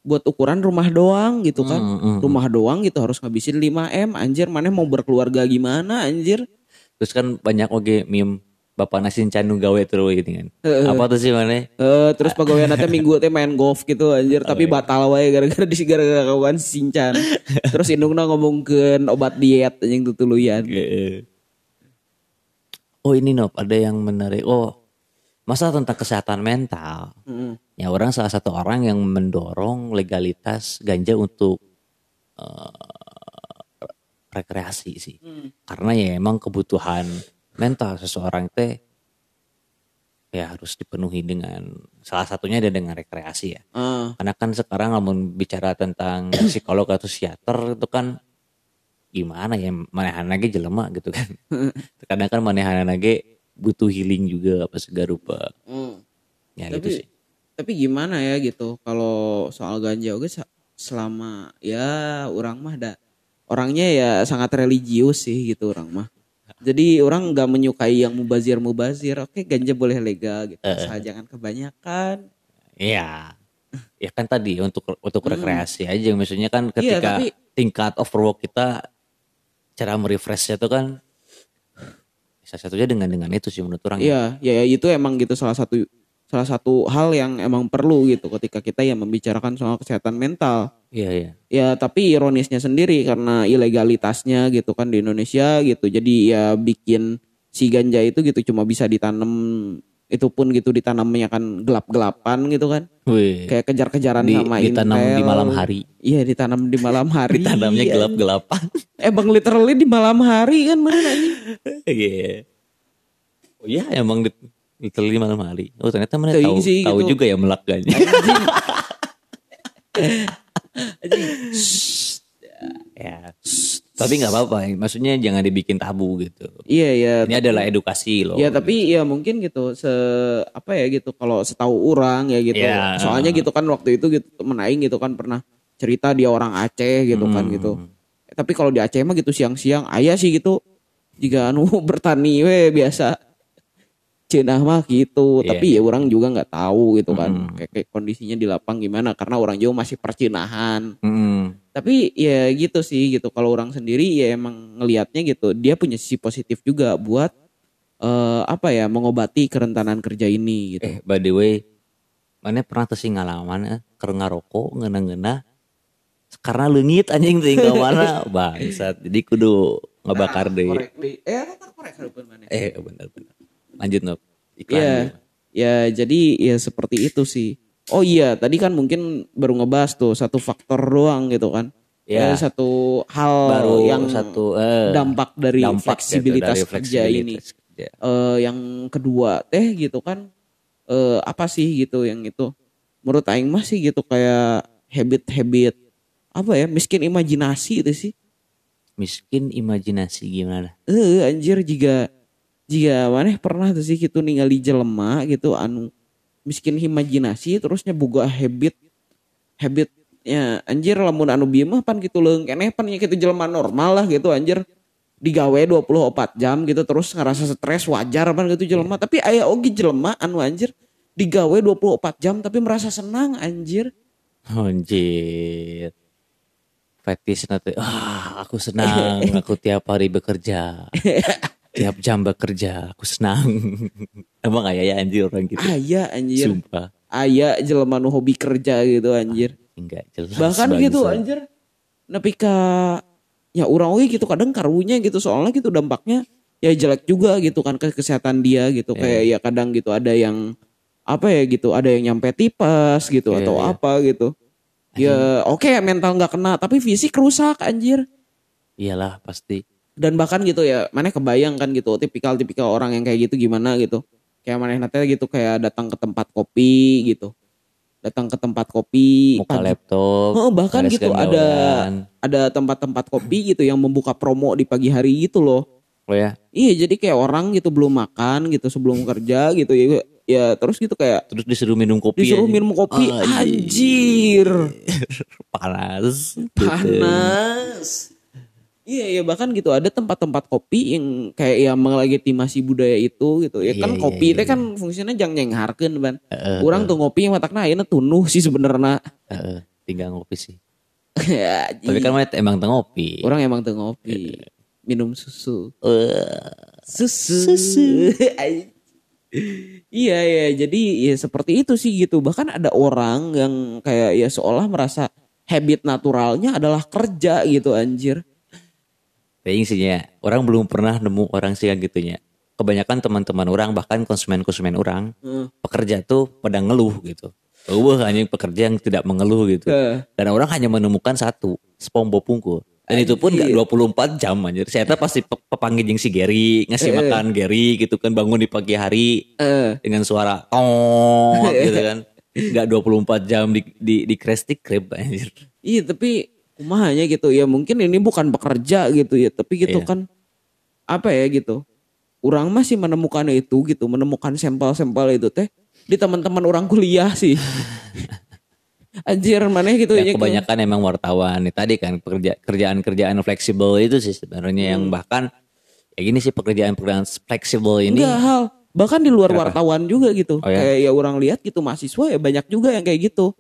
buat ukuran rumah doang gitu kan. Hmm, hmm, rumah doang gitu harus ngabisin 5 m anjir. Mana mau berkeluarga gimana anjir? Terus kan banyak oge meme Bapak Nasin Canu gawe terus gitu kan. Apa tuh sih mana? Eh, terus pegawai nanti minggu teh main golf gitu anjir. Tapi batal wae gara-gara (laughs) di gara-gara kawan sincan. Terus indungna ngomongkeun obat diet anjing tutuluyan Oh ini Nop, ada yang menarik. Oh, masalah tentang kesehatan mental. Heeh. Ya orang salah satu orang yang mendorong legalitas ganja untuk eh, rekreasi sih. Karena ya emang kebutuhan mental seseorang teh ya harus dipenuhi dengan salah satunya ada dengan rekreasi ya. Ah, Karena kan sekarang namun bicara tentang (coughs) psikolog atau psikiater itu kan gimana ya manehan lagi jelema gitu kan. Kadang kan manehan lagi butuh healing juga apa segala rupa. hmm. Ya tapi gitu sih. tapi gimana ya gitu kalau soal ganja oke selama ya orang mah da orangnya ya sangat religius sih gitu orang mah jadi orang nggak menyukai yang mubazir mubazir oke ganja boleh legal gitu asal jangan kebanyakan Iya. Ya kan tadi untuk untuk rekreasi aja maksudnya kan Hmm. Iya, ketika tapi- tingkat overwork kita cara merefreshnya itu kan salah satunya dengan dengan itu sih menurut orang. Iya, ya, ya itu emang gitu salah satu salah satu hal yang emang perlu gitu ketika kita yang membicarakan soal kesehatan mental. Iya, iya. Ya tapi ironisnya sendiri karena ilegalitasnya gitu kan di Indonesia gitu. Jadi ya bikin si ganja itu gitu cuma bisa ditanam itu pun gitu ditanamnya kan gelap-gelapan gitu kan. Wih. Kayak kejar-kejaran Di- sama ditanam Intel. di malam hari. Iya ditanam di malam (laughs) hari. Ditanamnya Iya. gelap-gelapan. Emang literally di malam hari kan mana anjing? Iya. Oh iya emang di, literally malam hari. Oh ternyata mana tahu sih, tahu gitu. juga ya melakanya. (laughs) ya. Tapi nggak apa-apa. Maksudnya jangan dibikin tabu gitu. Iya ya. Ini adalah edukasi loh. Ya tapi ya mungkin gitu se apa ya gitu kalau setahu orang ya gitu. Ya. Soalnya gitu kan waktu itu gitu temen aing gitu kan pernah cerita dia orang Aceh gitu kan Hmm. gitu. Eh, tapi kalau di Aceh mah gitu siang-siang ayah sih gitu jika anu (laughs) bertani we biasa Cina mah gitu, Iya, tapi ya orang juga nggak tahu gitu kan, Hmm. kayak, kayak kondisinya di lapang gimana, karena orang Jawa masih percinahan. Mm. Tapi ya gitu sih gitu, kalau orang sendiri ya emang ngelihatnya gitu, dia punya sisi positif juga buat eh, apa ya mengobati kerentanan kerja ini gitu. Eh by the way, mana pernah tuh sih ngalaman eh, keur ngarokok ngena-ngena karena leungit anjing teuing ka mana (laughs) bangsat. Jadi kudu ngebakar deh. Di- eh korek. Eh benar-benar. Lanjut Nop. Iklan. Dulu. ya jadi ya seperti itu sih. Oh iya, tadi kan mungkin baru ngebahas tuh satu faktor doang gitu kan. Ya. Eh, satu hal Baru yang satu eh, dampak dari dampak gitu, fleksibilitas dari kerja ini. kerja. Eh, yang kedua teh gitu kan eh, apa sih gitu yang itu menurut aing mah sih gitu kayak habit-habit apa ya miskin imajinasi itu sih Miskin imajinasi gimana? eh anjir juga jika mana pernah tuh sih gitu ningali jelema gitu anu miskin imajinasi terusnya boga habit habitnya anjir lamun anu bieu mah pan gitu leung keneh pan nya gitu jelema normal lah gitu anjir digawe 24 jam gitu terus ngerasa stres wajar pan gitu jelema tapi aya oge jelema anu anjir digawe 24 jam tapi merasa senang anjir Anjir. Fetish nanti. Ah, aku senang. (laughs) Aku tiap hari bekerja. (laughs) tiap jam bekerja. Aku senang. (laughs) Emang kayak ya anjir orang gitu. aya anjir Sumpah. aya jelema nu hobi kerja gitu anjir Enggak jelas. bahkan bangsa. gitu anjir nepi ka ya orang oge gitu kadang karunya gitu soalnya gitu dampaknya ya jelek juga gitu kan ke kesehatan dia gitu kayak ya kadang gitu ada yang apa ya gitu ada yang nyampe tipes gitu Iya, atau iya. apa gitu ya oke mental nggak kena tapi fisik rusak anjir Iyalah pasti. Dan bahkan gitu ya mana kebayang kan gitu tipikal tipikal orang yang kayak gitu gimana gitu kayak mana nanti gitu kayak datang ke tempat kopi gitu datang ke tempat kopi Muka pagi- laptop. Oh, bahkan gitu ada gawean. ada tempat-tempat kopi gitu yang membuka promo di pagi hari gitu loh. Oh ya. Iya, jadi kayak orang gitu belum makan gitu sebelum kerja gitu ya ya terus gitu kayak Terus disuruh minum kopi. disuruh aja. minum kopi Ah, anjir. (laughs) Panas. Gitu. Panas. Iya, iya bahkan gitu ada tempat-tempat kopi yang kayak ya melegitimasi budaya itu gitu. Ya kan Iya, kopi iya, itu kan fungsinya jangan nyengharkeun ban. Heeh, Orang tuh ngopi matakna ayeuna tunuh sih sebenarnya. heeh. tinggal ngopi sih. Tapi (laughs) Tapi kan emang teng ngopi. orang emang tuh ngopi. Minum susu. Eh, susu. (laughs) Ay. iya ya, jadi ya seperti itu sih gitu. Bahkan ada orang yang kayak ya seolah merasa habit naturalnya adalah kerja gitu anjir. Kayaknya sih ya, orang belum pernah nemu orang sih yang gitunya. Kebanyakan teman-teman orang bahkan konsumen-konsumen orang Hmm. pekerja tuh pada ngeluh gitu. Wah hanya pekerja yang tidak mengeluh gitu. Eh. Dan orang hanya menemukan satu, spombo pungkul. Dan itu pun gak 24 jam anjir. Saya pasti pe- pepanggil jeung si Gary, ngasih makan Gary gitu kan bangun di pagi hari Eh, dengan suara tong (laughs) gitu kan. Gak 24 jam di di di Krusty Krab anjir. iya tapi kumahanya gitu ya mungkin ini bukan bekerja gitu ya tapi gitu Iya. kan apa ya gitu. Orang masih menemukan itu gitu, menemukan sampel-sampel itu teh di teman-teman orang kuliah sih. (laughs) Anjir mana gitu Ya, ya. kebanyakan emang wartawan nih tadi kan pekerja kerjaan-kerjaan fleksibel itu sih sebenarnya yang bahkan ya gini sih pekerjaan-pekerjaan fleksibel ini Enggak hal. Bahkan di luar wartawan juga gitu. Oh, ya? Kayak ya orang lihat gitu mahasiswa ya banyak juga yang kayak gitu.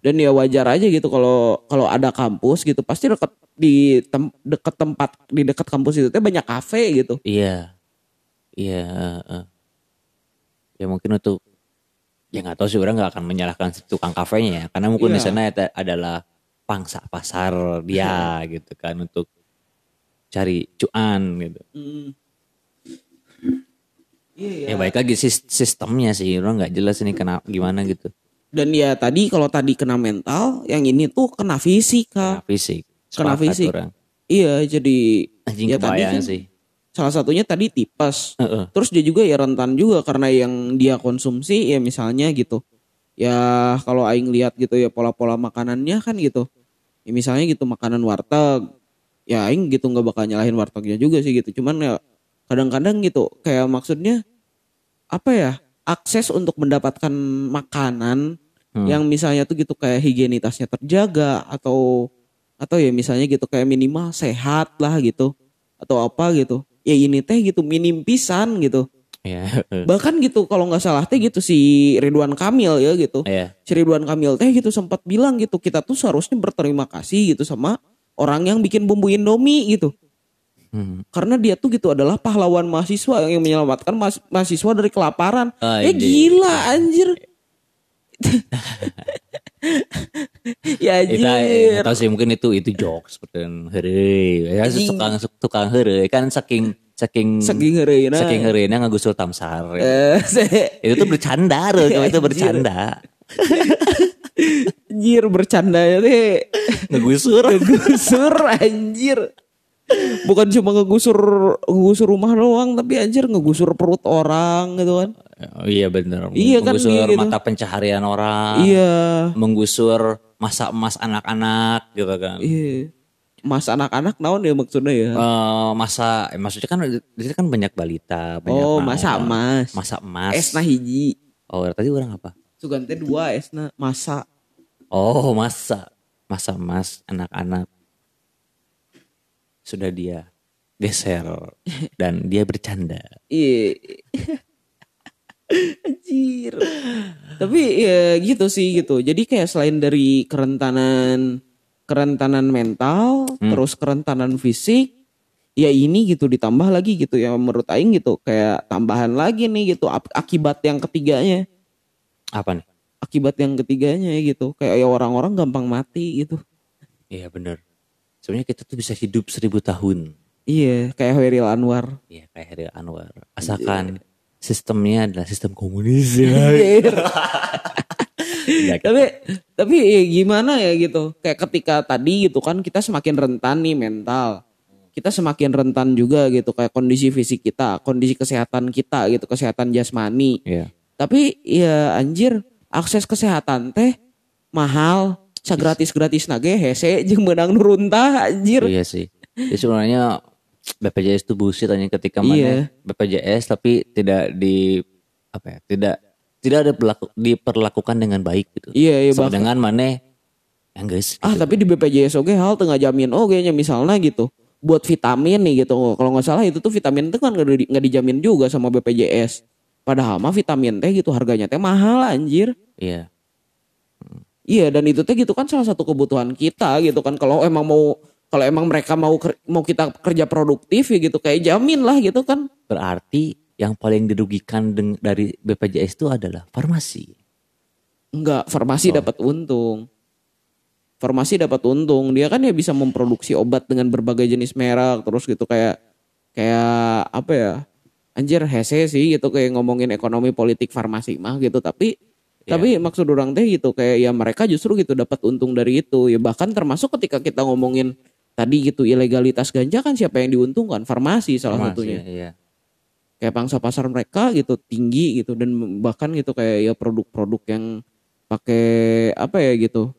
Dan ya wajar aja gitu kalau kalau ada kampus gitu pasti dekat di tem- dekat tempat di dekat kampus itu teh banyak kafe gitu. iya. Iya eh, eh. ya mungkin untuk ya nggak tahu sih orang nggak akan menyalahkan si tukang kafenya ya. Karena mungkin di Iya. sana eta adalah pangsa pasar dia gitu kan untuk cari cuan gitu. Iya ya baik lagi sis- sistemnya sih. Orang nggak jelas ini kenapa gimana gitu Dan ya tadi kalau tadi kena mental, yang ini tuh kena fisik Kena kak. fisik Kena Sepakat fisik. orang Iya jadi anjing ya tadi kan sih salah satunya tadi tipes. Heeh. Terus dia juga ya rentan juga karena yang dia konsumsi ya misalnya gitu. Ya kalau aing lihat gitu ya pola-pola makanannya kan gitu. Ya misalnya gitu makanan warteg. Ya aing gitu nggak bakal nyalahin wartegnya juga sih gitu. Cuman ya kadang-kadang gitu kayak maksudnya apa ya? Akses untuk mendapatkan makanan Hmm. yang misalnya tuh gitu kayak higienitasnya terjaga atau atau ya misalnya gitu kayak minimal sehat lah gitu atau apa gitu. Ya ini teh gitu minim pisan gitu. Ya bahkan gitu kalau nggak salah teh gitu si Ridwan Kamil ya gitu. Ya si Ridwan Kamil teh gitu sempat bilang gitu kita tuh seharusnya berterima kasih gitu sama orang yang bikin bumbu Indomie gitu Hmm. karena dia tuh gitu adalah pahlawan mahasiswa yang menyelamatkan mahas- mahasiswa dari kelaparan eh Anjing. gila anjir (laughs) ya Kita anjir eh, tahu sih mungkin itu itu jokes seperti heureuy. Ya tukang tukang heureuy kan saking saking saking ngeureuna saking heureuina ngagusur tamsar. eh (laughs) itu tuh bercanda loh, itu bercanda. anjir bercanda ya teh Ngegusur. ngegusur anjir bukan cuma ngegusur ngegusur rumah doang tapi anjir ngegusur perut orang gitu kan Oh, iya bener. Iya kan, Menggusur iya gitu. mata pencaharian orang. iya Menggusur masa emas anak-anak gitu kan. iya Mas anak-anak naon ya maksudnya ya? Eh, masa eh, maksudnya kan di sini kan banyak balita, banyak oh, masa emas. Masa emas. Esna hiji. Oh, tadi orang apa? Sugante dua esna masa. Oh, masa. Masa emas anak-anak. Sudah dia geser dan dia bercanda. Iya. Anjir. Tapi ya gitu sih gitu. Jadi kayak selain dari kerentanan kerentanan mental, terus kerentanan fisik, ya ini gitu ditambah lagi gitu ya menurut aing gitu kayak tambahan lagi nih gitu akibat yang ketiganya. Apa nih? Akibat yang ketiganya gitu kayak ya orang-orang gampang mati gitu. Iya bener. Sebenarnya kita tuh bisa hidup seribu tahun. Iya, kayak Hoiril Anwar. Iya kayak Heri Anwar. Asalkan sistemnya adalah sistem komunis. Enggak, (laughs) tapi tapi ya gimana ya gitu kayak ketika tadi gitu kan kita semakin rentan nih mental kita semakin rentan juga gitu kayak kondisi fisik kita kondisi kesehatan kita gitu kesehatan jasmani Iya. tapi ya anjir akses kesehatan teh mahal gratis gratis nage hese jeung menang nuruntah anjir Iya sih. Jadi sebenarnya BPJS itu bullshit hanya ketika Iya. mana BPJS tapi tidak di apa ya? Tidak tidak ada berlaku- diperlakukan dengan baik gitu. iya iya Sama dengan mana yang guys ah tapi di BPJS oke hal tengah jamin oke nya misalnya gitu buat vitamin nih gitu kalau nggak salah itu tuh vitamin itu kan nggak di- nggak dijamin juga sama BPJS padahal mah vitamin teh gitu harganya teh mahal anjir Iya. Iya dan itu teh gitu kan salah satu kebutuhan kita gitu kan kalau emang mau kalau emang mereka mau mau kita kerja produktif ya gitu kayak jamin lah gitu kan Berarti yang paling dirugikan dari BPJS itu adalah farmasi. Enggak, farmasi dapat untung. Farmasi dapat untung. Dia kan ya bisa memproduksi obat dengan berbagai jenis merek terus gitu kayak kayak apa ya? Anjir hese sih gitu kayak ngomongin ekonomi politik farmasi mah gitu tapi tapi maksud orang teh gitu kayak ya mereka justru gitu dapat untung dari itu. Ya bahkan termasuk ketika kita ngomongin tadi gitu ilegalitas ganja kan siapa yang diuntungkan? Farmasi salah Farmasi, satunya. Iya. kayak pangsa pasar mereka gitu tinggi gitu. Dan bahkan gitu kayak ya produk-produk yang pakai apa ya gitu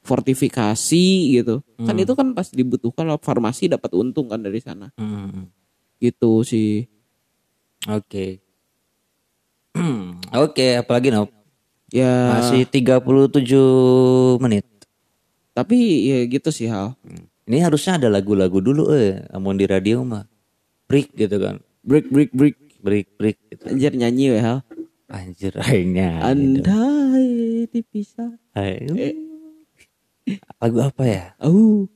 fortifikasi gitu. Kan itu kan pas dibutuhkan lah farmasi dapat untung kan dari sana. Hmm. gitu sih. Oke. (clears throat) Oke, apalagi Nop? Ya Masih 37 menit. tapi ya gitu sih hal Ini harusnya ada lagu-lagu dulu eh, amun di radio mah. Break gitu kan. break break break Break break gitu. anjir nyanyi ya hal Anjir (laughs) aingnya. andai dipisah Lagu apa ya? oh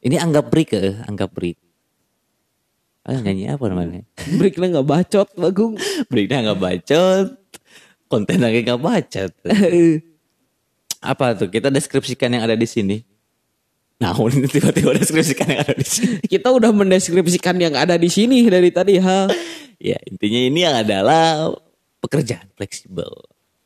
Ini anggap break eh, anggap break. Ah, nyanyi apa namanya? breaknya nggak bacot bagung (laughs) Breaknya nggak bacot. Konten lagi nggak bacot. (laughs) apa tuh? Kita deskripsikan yang ada di sini. Nah, ini (laughs) tiba-tiba deskripsikan yang ada di sini. kita udah mendeskripsikan yang ada di sini dari tadi hal (laughs) Ya, intinya ini yang adalah pekerjaan fleksibel.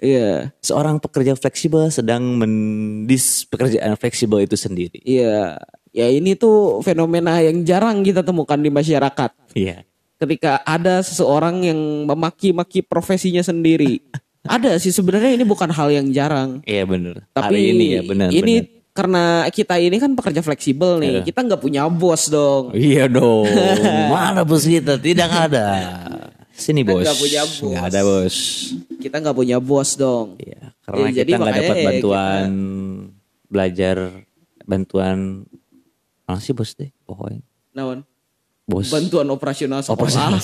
iya Seorang pekerja fleksibel sedang mendis pekerjaan fleksibel itu sendiri. Iya, ya ini tuh fenomena yang jarang kita temukan di masyarakat. Iya. Ketika ada seseorang yang memaki-maki profesinya sendiri. Ada sih sebenarnya ini bukan hal yang jarang. Iya bener. Tapi Hari ini ya benar. Ini benar. karena kita ini kan pekerja fleksibel nih. Kita nggak punya bos dong. Iya dong. (laughs) Mana bos kita? Tidak ada. Sini Kita bos. nggak punya bos. Nggak ada bos. Kita nggak punya bos dong. Iya. Karena Ya, jadi kita nggak dapat ya bantuan belajar, bantuan mana sih bos deh? Pokoknya Naon? bos. Bantuan operasional sekolah. Operasional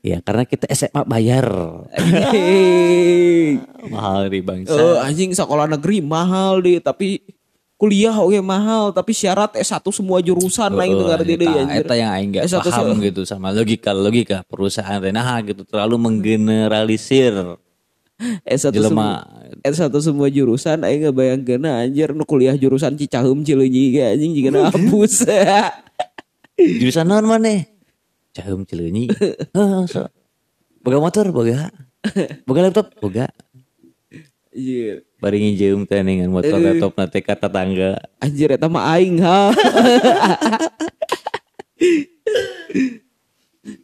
Iya karena kita SMA bayar. (laughs) Mahal di bangsa. Eh, anjing sekolah negeri mahal deh tapi kuliah oke mahal tapi syarat S1 semua jurusan Oh, lain dengar dia anjir. eta yang aing gak S1 paham se- gitu sama logika logika perusahaan Renaha gitu terlalu menggeneralisir S1 jelema semua S1 semua jurusan aing nggak bayangkeun anjir nu kuliah jurusan Cicaheum Cileunyi ge anjing jigana (laughs) hapus. (laughs) jurusan non mana Caheum Cileunyi Heeh, (laughs) so. boga motor boga boga laptop boga Anjir. bari ngijeum teh dengan motor laptop nate ka tetangga Anjir eta mah aing ha. (laughs)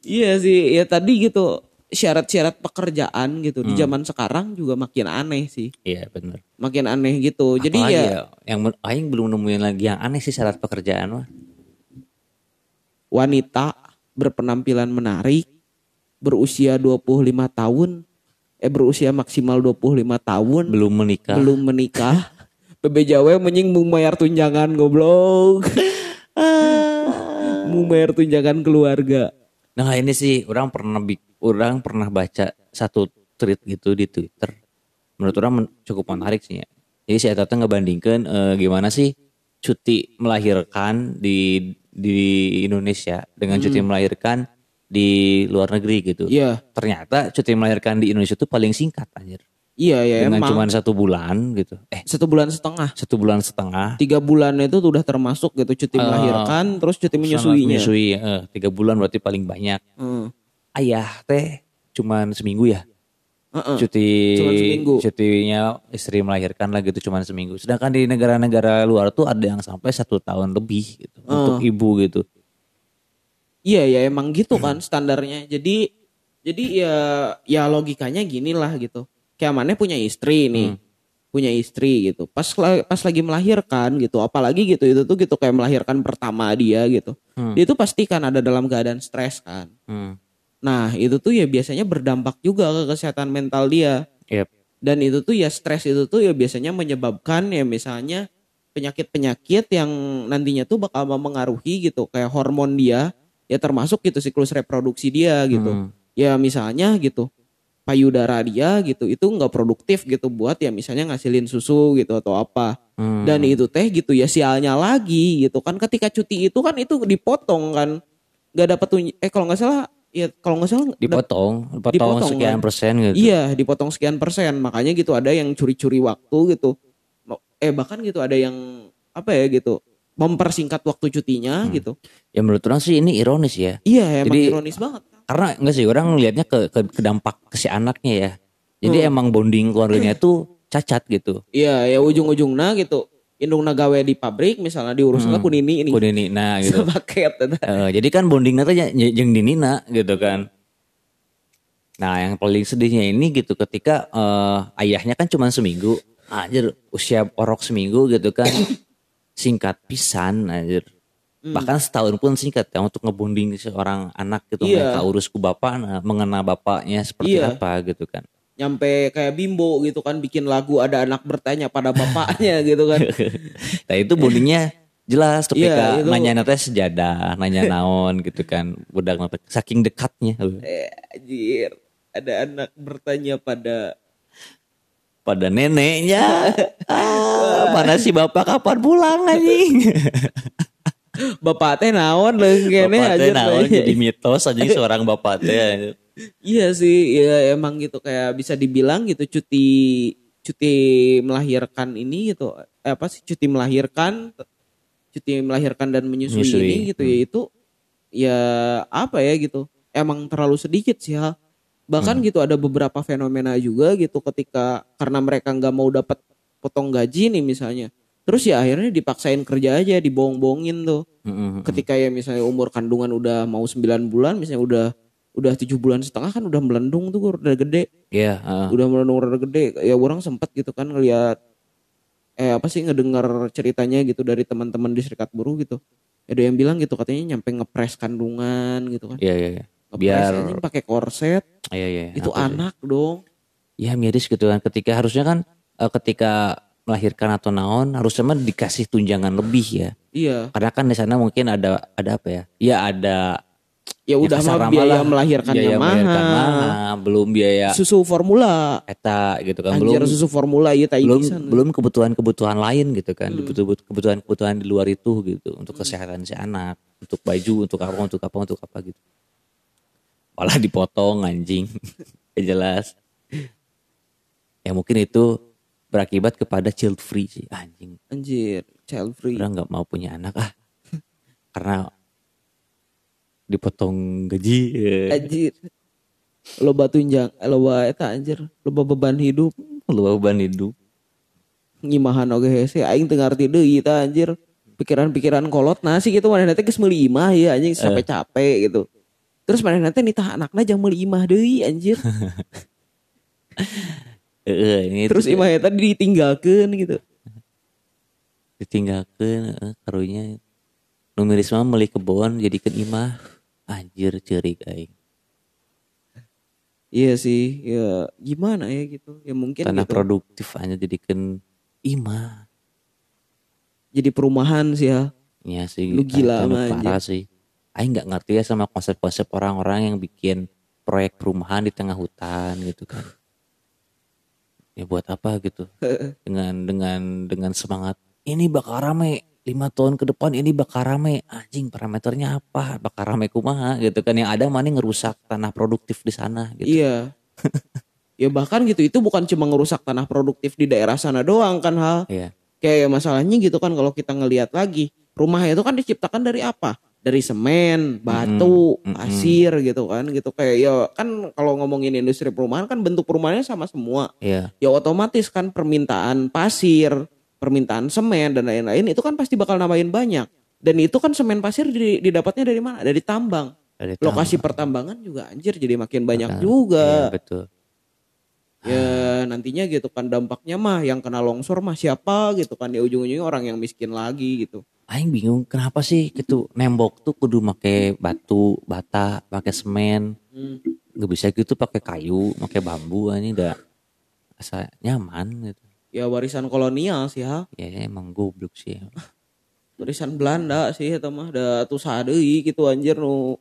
Iya sih, ya tadi gitu. syarat-syarat pekerjaan gitu di zaman sekarang juga makin aneh sih. Iya benar. Makin aneh gitu. Jadi Apalagi ya, yang aing belum nemuin lagi yang aneh sih syarat pekerjaan mah. wanita berpenampilan menarik berusia 25 tahun eh berusia maksimal 25 tahun Belum menikah. belum menikah (laughs) PBJW menying mau bayar tunjangan goblok mau bayar tunjangan keluarga Nah ini sih orang pernah orang pernah baca satu tweet gitu di Twitter. Menurut orang men- cukup menarik sih ya. Jadi saya tata ngebandingkan eh, gimana sih cuti melahirkan di di Indonesia dengan cuti melahirkan di luar negeri gitu. iya Ternyata cuti melahirkan di Indonesia tuh paling singkat anjir. iya ya dengan emang cuma satu bulan gitu. Eh satu bulan setengah satu bulan setengah. tiga bulan itu udah termasuk gitu cuti melahirkan terus cuti menyusuinya Menyusui, eh, tiga bulan berarti paling banyak. Hmm. Ayah teh cuman seminggu ya. Heeh. cuti Cuman seminggu. cutinya istri melahirkan lah gitu cuman seminggu sedangkan di negara-negara luar tuh ada yang sampai satu tahun lebih gitu untuk ibu gitu Iya ya emang gitu kan standarnya. Jadi jadi ya ya logikanya gini lah gitu. Kayak mana punya istri nih. Punya istri gitu. Pas pas lagi melahirkan gitu, apalagi gitu itu tuh gitu kayak melahirkan pertama dia gitu. Dia tuh pasti kan ada dalam keadaan stres kan. hmm. Nah, itu tuh ya biasanya berdampak juga ke kesehatan mental dia. Yep. Dan itu tuh ya stres itu tuh ya biasanya menyebabkan ya misalnya penyakit-penyakit yang nantinya tuh bakal mempengaruhi gitu kayak hormon dia ya termasuk gitu siklus reproduksi dia gitu. Hmm. Ya misalnya gitu payudara dia gitu itu nggak produktif gitu buat ya misalnya ngasilin susu gitu atau apa. Hmm. Dan itu teh gitu ya sialnya lagi gitu kan ketika cuti itu kan itu dipotong kan nggak dapat eh kalau nggak salah ya kalau nggak salah dipotong dipotong Dipotong, sekian kan? persen gitu Iya, dipotong sekian persen. Makanya gitu ada yang curi-curi waktu gitu. Eh bahkan gitu ada yang apa ya gitu mempersingkat waktu cutinya gitu. ya menurut orang sih ini ironis ya Iya, emang Jadi- ironis banget. karena enggak sih orang ngelihatnya ke, ke, ke dampak ke si anaknya ya jadi Hmm. emang bonding keluarganya (clears throat) tuh cacat gitu Iya, ya ujung-ujungnya gitu. Indungna gawe di pabrik misalnya diurus lah kunini ini. Kudu ini nah (laughs) gitu Paket. Eh, jadi kan bondingnya tuh yang dinina gitu kan. Nah yang paling sedihnya ini gitu ketika eh, ayahnya kan cuma seminggu. Anjir usia orok seminggu gitu kan. (coughs) Singkat pisan anjir. Bahkan setahun pun singkat ya untuk ngebonding seorang anak gitu. Iya. Mereka urus ku bapak, nah, mengena bapaknya seperti Iya. apa gitu kan. Nyampe kayak bimbo gitu kan bikin lagu ada anak bertanya pada bapaknya (laughs) gitu kan. Nah itu bondingnya jelas Iya, ketika itu- nanya nanti sejadah, nanya naon gitu kan. Budak nanti saking dekatnya. eh, anjir. Ada anak bertanya pada pada neneknya. (laughs) Ah, mana si bapak kapan pulang anjing? bapak teh naon leung kene bapak teh naon jadi mitos anjing seorang bapak teh. Iya sih, ya emang gitu kayak bisa dibilang gitu cuti cuti melahirkan ini gitu eh, apa sih cuti melahirkan cuti melahirkan dan menyusui Menyusui, ini gitu ya itu ya apa ya gitu emang terlalu sedikit sih hal. Bahkan gitu ada beberapa fenomena juga gitu ketika karena mereka nggak mau dapat potong gaji nih misalnya terus ya akhirnya dipaksain kerja aja dibohong-bohongin tuh. Mm-mm. ketika ya misalnya umur kandungan udah mau 9 bulan misalnya udah udah tujuh bulan setengah kan udah melendung tuh udah gede Iya, heeh. udah melendung udah gede ya orang sempat gitu kan ngelihat eh apa sih ngedengar ceritanya gitu dari teman-teman di serikat buruh gitu ada yang bilang gitu katanya nyampe ngepres kandungan gitu kan Iya, iya, iya. Ngepres Biar pakai korset iya, iya. itu Apa sih? anak dong Ya miris gitu kan ketika harusnya kan eh, ketika melahirkan atau naon harusnya mah dikasih tunjangan lebih ya. iya Karena kan di sana mungkin ada ada apa ya? Ya ada ya udah kasar mah biaya lah. melahirkannya biaya melahirkan mahal mahal, belum biaya susu formula. eta gitu kan. Anjir belum susu formula tai belum pisan. belum kebutuhan-kebutuhan lain gitu kan. Hmm. Kebutuhan- kebutuhan-kebutuhan di luar itu gitu. Untuk kesehatan si anak untuk baju untuk apa untuk apa untuk apa gitu. Malah dipotong anjing. Gak (laughs) jelas. Ya mungkin itu berakibat kepada child free sih anjing. Anjir child free. Udah nggak mau punya anak ah. (laughs) Karena dipotong gaji ya. anjir. Loba tunjang eh, loba eta anjir. Loba beban hidup. Lu beban hidup. Ngimahan oge hese aing teu ngarti deui eta anjir. Pikiran-pikiran kolot nasi gitu. Mana teh geus meuli imah ya anjing sampai capek gitu. Terus mana nanti nitah anaknya jangan meuli imah deui anjir. (laughs) Heeh, ini terus imah eta ditinggalkeun gitu. Ditinggalkan eh, karunya. Nu miris mah meuli kebon jadikeun imah anjir ceurik aing iya sih ya gimana ya gitu. Ya mungkin tanah gitu. produktif hanya jadikeun imah. Jadi perumahan sih ya. Ya sih Lu gila mah, parah sih. Aing nggak ngerti ya sama konsep-konsep orang-orang yang bikin proyek perumahan di tengah hutan gitu kan. Ya buat apa gitu. (laughs) Dengan dengan dengan semangat. Ini bakal rame lima tahun ke depan ini bakal rame anjing parameternya apa bakal rame kumaha gitu kan yang ada mana ngerusak tanah produktif di sana gitu Iya. (laughs) ya bahkan gitu itu bukan cuma ngerusak tanah produktif di daerah sana doang kan hal. Iya. Kayak masalahnya gitu kan kalau kita ngelihat lagi rumah itu kan diciptakan dari apa? Dari semen, batu, Mm-mm, mm-mm. pasir gitu kan gitu kayak ya kan kalau ngomongin industri perumahan kan bentuk perumahannya sama semua. iya Ya otomatis kan permintaan pasir, permintaan semen dan lain-lain itu kan pasti bakal nambahin banyak. Dan itu kan semen pasir di- didapatnya dari mana? Dari tambang. dari Lokasi tambang. pertambangan juga anjir jadi makin banyak juga. betul Ya nantinya gitu kan dampaknya mah yang kena longsor mah siapa gitu kan di ujung-ujungnya orang yang miskin lagi gitu. aing bingung kenapa sih gitu nembok tuh kudu make batu bata pakai semen Hmm. nggak bisa gitu pakai kayu pakai bambu ini udah asa nyaman gitu Ya warisan kolonial sih ha. ya emang goblok sih Warisan Belanda sih eta mah da atuh sadeui gitu anjir nu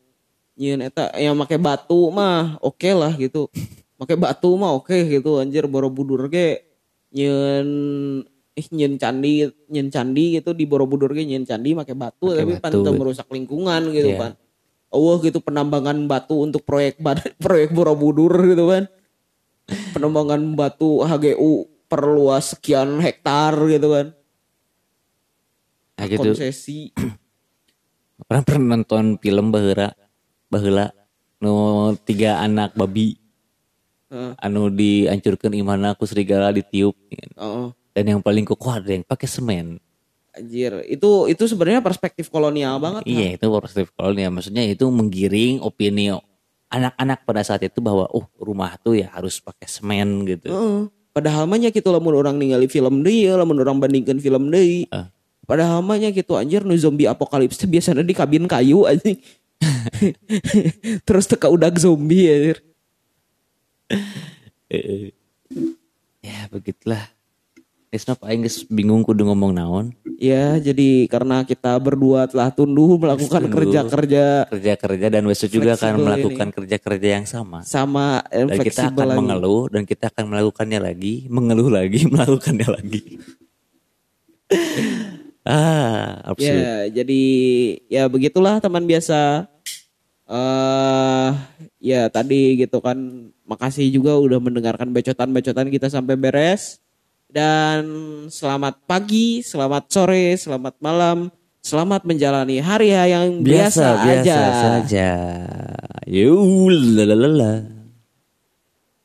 nyieun eta yang make batu mah oke lah gitu. Make batu mah oke gitu anjir Borobudur ge nyieun eh nyieun candi nyieun candi gitu di Borobudur ge nyieun candi make batu Make tapi pan batu. teu merusak lingkungan gitu Iya. kan. Oh gitu penambangan batu untuk proyek (laughs) proyek Borobudur gitu kan. Penambangan batu HGU perluas sekian hektar gitu kan. nah gitu Konsesi. (clears throat) pernah pernah nonton film bahera bahela nu tiga anak babi Heeh. anu dihancurkan imana aku serigala ditiup Oh, dan yang paling kokoh ada yang pakai semen anjir. Itu itu sebenarnya perspektif kolonial banget. iya itu perspektif kolonial maksudnya itu menggiring opini anak-anak pada saat itu bahwa oh rumah tuh ya harus pakai semen gitu Heeh. Padahal mah nya gitu lamun orang ningali film deui, lamun orang bandingkeun film deui. Ah. Padahal mah nya gitu anjir nu zombie apokalips biasanya di kabin kayu anjing. (laughs) Terus teka udah zombie anjir. Eh, ya begitulah Aing geus bingung kudu ngomong naon Ya, jadi karena kita berdua telah tunduh melakukan kerja-kerja kerja-kerja dan besok juga akan melakukan kerja-kerja yang sama sama eh, dan kita akan lagi. mengeluh dan kita akan melakukannya lagi mengeluh lagi (laughs) melakukannya lagi (laughs) ah absurd Ya, jadi ya begitulah teman biasa. eh ya tadi gitu kan, makasih juga udah mendengarkan bacotan-bacotan kita sampai beres. Dan selamat pagi, selamat sore, selamat malam, selamat menjalani hari yang biasa, biasa biasa aja. saja Yulalala.